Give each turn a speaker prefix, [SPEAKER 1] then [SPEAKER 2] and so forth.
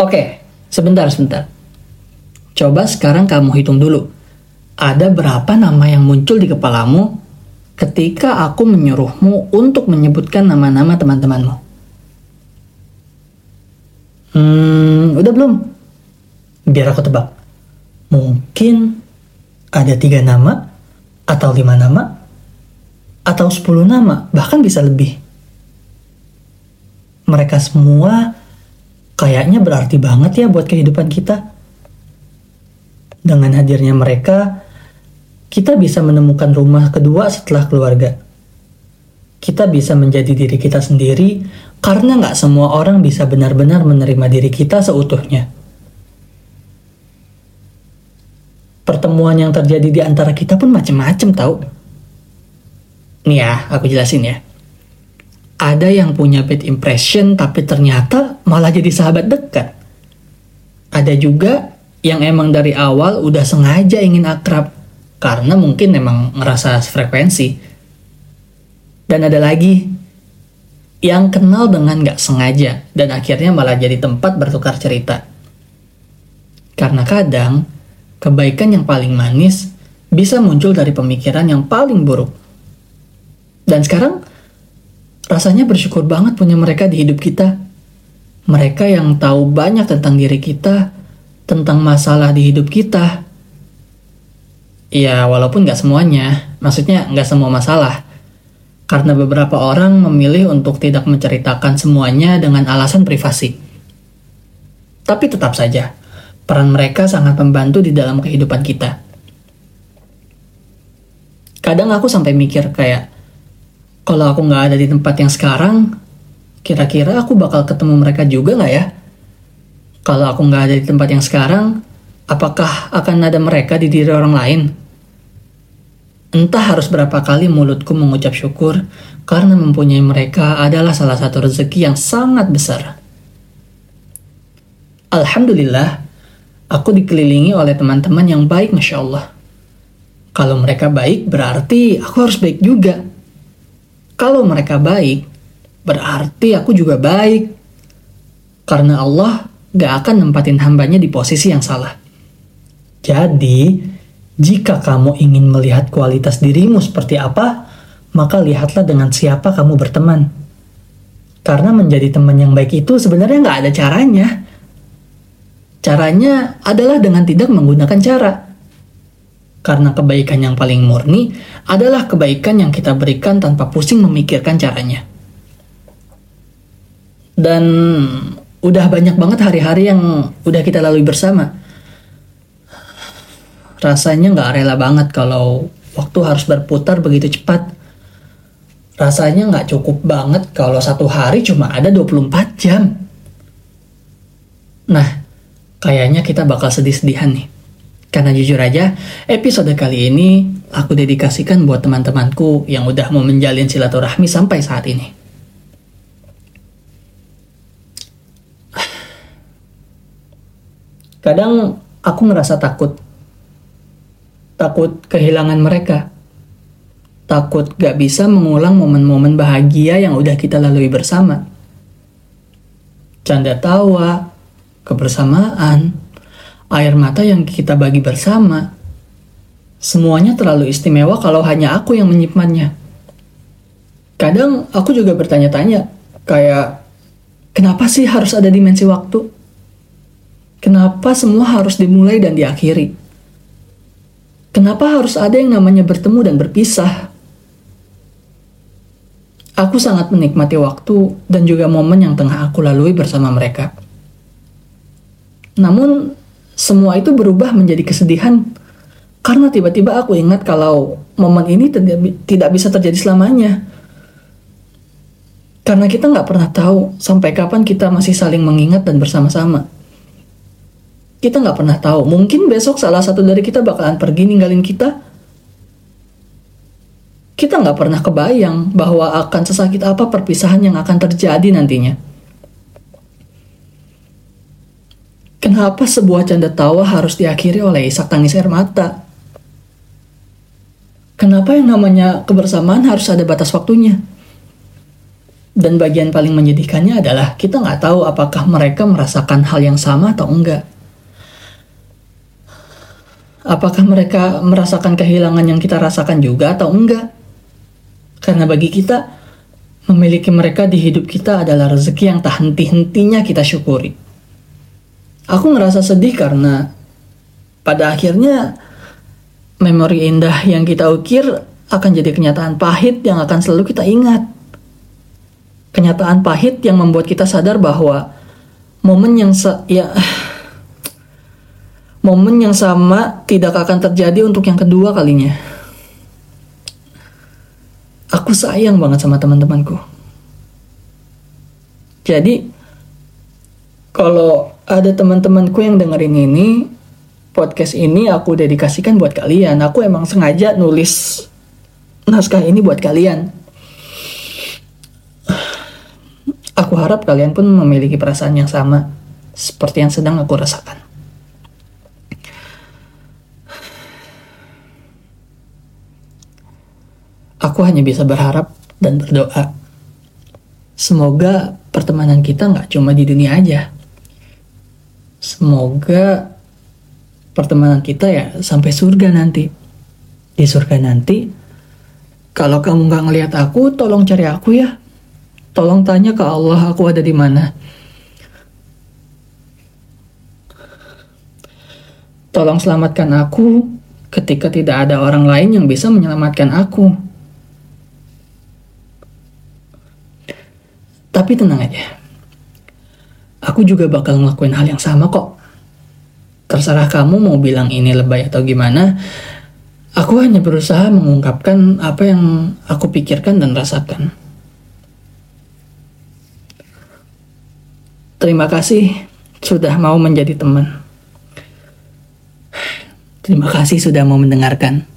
[SPEAKER 1] Oke, sebentar, sebentar. Coba sekarang kamu hitung dulu. Ada berapa nama yang muncul di kepalamu ketika aku menyuruhmu untuk menyebutkan nama-nama teman-temanmu? Hmm, udah belum? Biar aku tebak. Mungkin ada tiga nama, atau lima nama, atau sepuluh nama, bahkan bisa lebih. Mereka semua kayaknya berarti banget ya buat kehidupan kita. Dengan hadirnya mereka, kita bisa menemukan rumah kedua setelah keluarga. Kita bisa menjadi diri kita sendiri karena nggak semua orang bisa benar-benar menerima diri kita seutuhnya. Pertemuan yang terjadi di antara kita pun macam-macam tahu. Nih ya, aku jelasin ya. Ada yang punya bad impression tapi ternyata malah jadi sahabat dekat. Ada juga yang emang dari awal udah sengaja ingin akrab karena mungkin emang ngerasa frekuensi. Dan ada lagi yang kenal dengan gak sengaja dan akhirnya malah jadi tempat bertukar cerita. Karena kadang kebaikan yang paling manis bisa muncul dari pemikiran yang paling buruk. Dan sekarang rasanya bersyukur banget punya mereka di hidup kita. Mereka yang tahu banyak tentang diri kita, tentang masalah di hidup kita. Ya, walaupun nggak semuanya, maksudnya nggak semua masalah. Karena beberapa orang memilih untuk tidak menceritakan semuanya dengan alasan privasi. Tapi tetap saja, peran mereka sangat membantu di dalam kehidupan kita. Kadang aku sampai mikir kayak, kalau aku nggak ada di tempat yang sekarang, kira-kira aku bakal ketemu mereka juga nggak ya? Kalau aku nggak ada di tempat yang sekarang, apakah akan ada mereka di diri orang lain? Entah harus berapa kali mulutku mengucap syukur karena mempunyai mereka adalah salah satu rezeki yang sangat besar. Alhamdulillah, aku dikelilingi oleh teman-teman yang baik, Masya Allah. Kalau mereka baik, berarti aku harus baik juga. Kalau mereka baik, berarti aku juga baik. Karena Allah gak akan nempatin hambanya di posisi yang salah. Jadi, jika kamu ingin melihat kualitas dirimu seperti apa, maka lihatlah dengan siapa kamu berteman. Karena menjadi teman yang baik itu sebenarnya nggak ada caranya. Caranya adalah dengan tidak menggunakan cara. Karena kebaikan yang paling murni adalah kebaikan yang kita berikan tanpa pusing memikirkan caranya. Dan udah banyak banget hari-hari yang udah kita lalui bersama. Rasanya nggak rela banget kalau waktu harus berputar begitu cepat. Rasanya nggak cukup banget kalau satu hari cuma ada 24 jam. Nah, kayaknya kita bakal sedih-sedihan nih. Karena jujur aja, episode kali ini aku dedikasikan buat teman-temanku yang udah mau menjalin silaturahmi sampai saat ini. Kadang aku ngerasa takut. Takut kehilangan mereka. Takut gak bisa mengulang momen-momen bahagia yang udah kita lalui bersama. Canda tawa, kebersamaan, air mata yang kita bagi bersama. Semuanya terlalu istimewa kalau hanya aku yang menyimpannya. Kadang aku juga bertanya-tanya, kayak, kenapa sih harus ada dimensi waktu? Kenapa semua harus dimulai dan diakhiri? Kenapa harus ada yang namanya bertemu dan berpisah? Aku sangat menikmati waktu dan juga momen yang tengah aku lalui bersama mereka. Namun, semua itu berubah menjadi kesedihan karena tiba-tiba aku ingat kalau momen ini tidak bisa terjadi selamanya. Karena kita nggak pernah tahu sampai kapan kita masih saling mengingat dan bersama-sama kita nggak pernah tahu. Mungkin besok salah satu dari kita bakalan pergi ninggalin kita. Kita nggak pernah kebayang bahwa akan sesakit apa perpisahan yang akan terjadi nantinya. Kenapa sebuah canda tawa harus diakhiri oleh isak tangis air mata? Kenapa yang namanya kebersamaan harus ada batas waktunya? Dan bagian paling menyedihkannya adalah kita nggak tahu apakah mereka merasakan hal yang sama atau enggak. Apakah mereka merasakan kehilangan yang kita rasakan juga atau enggak? Karena bagi kita, memiliki mereka di hidup kita adalah rezeki yang tak henti-hentinya kita syukuri. Aku ngerasa sedih karena pada akhirnya memori indah yang kita ukir akan jadi kenyataan pahit yang akan selalu kita ingat kenyataan pahit yang membuat kita sadar bahwa momen yang ya momen yang sama tidak akan terjadi untuk yang kedua kalinya. Aku sayang banget sama teman-temanku. Jadi kalau ada teman-temanku yang dengerin ini, podcast ini aku dedikasikan buat kalian. Aku emang sengaja nulis naskah ini buat kalian Aku harap kalian pun memiliki perasaan yang sama seperti yang sedang aku rasakan. Aku hanya bisa berharap dan berdoa. Semoga pertemanan kita nggak cuma di dunia aja. Semoga pertemanan kita ya sampai surga nanti. Di surga nanti, kalau kamu nggak ngelihat aku, tolong cari aku ya. Tolong tanya ke Allah aku ada di mana. Tolong selamatkan aku ketika tidak ada orang lain yang bisa menyelamatkan aku. Tapi tenang aja. Aku juga bakal ngelakuin hal yang sama kok. Terserah kamu mau bilang ini lebay atau gimana. Aku hanya berusaha mengungkapkan apa yang aku pikirkan dan rasakan. Terima kasih sudah mau menjadi teman. Terima kasih sudah mau mendengarkan.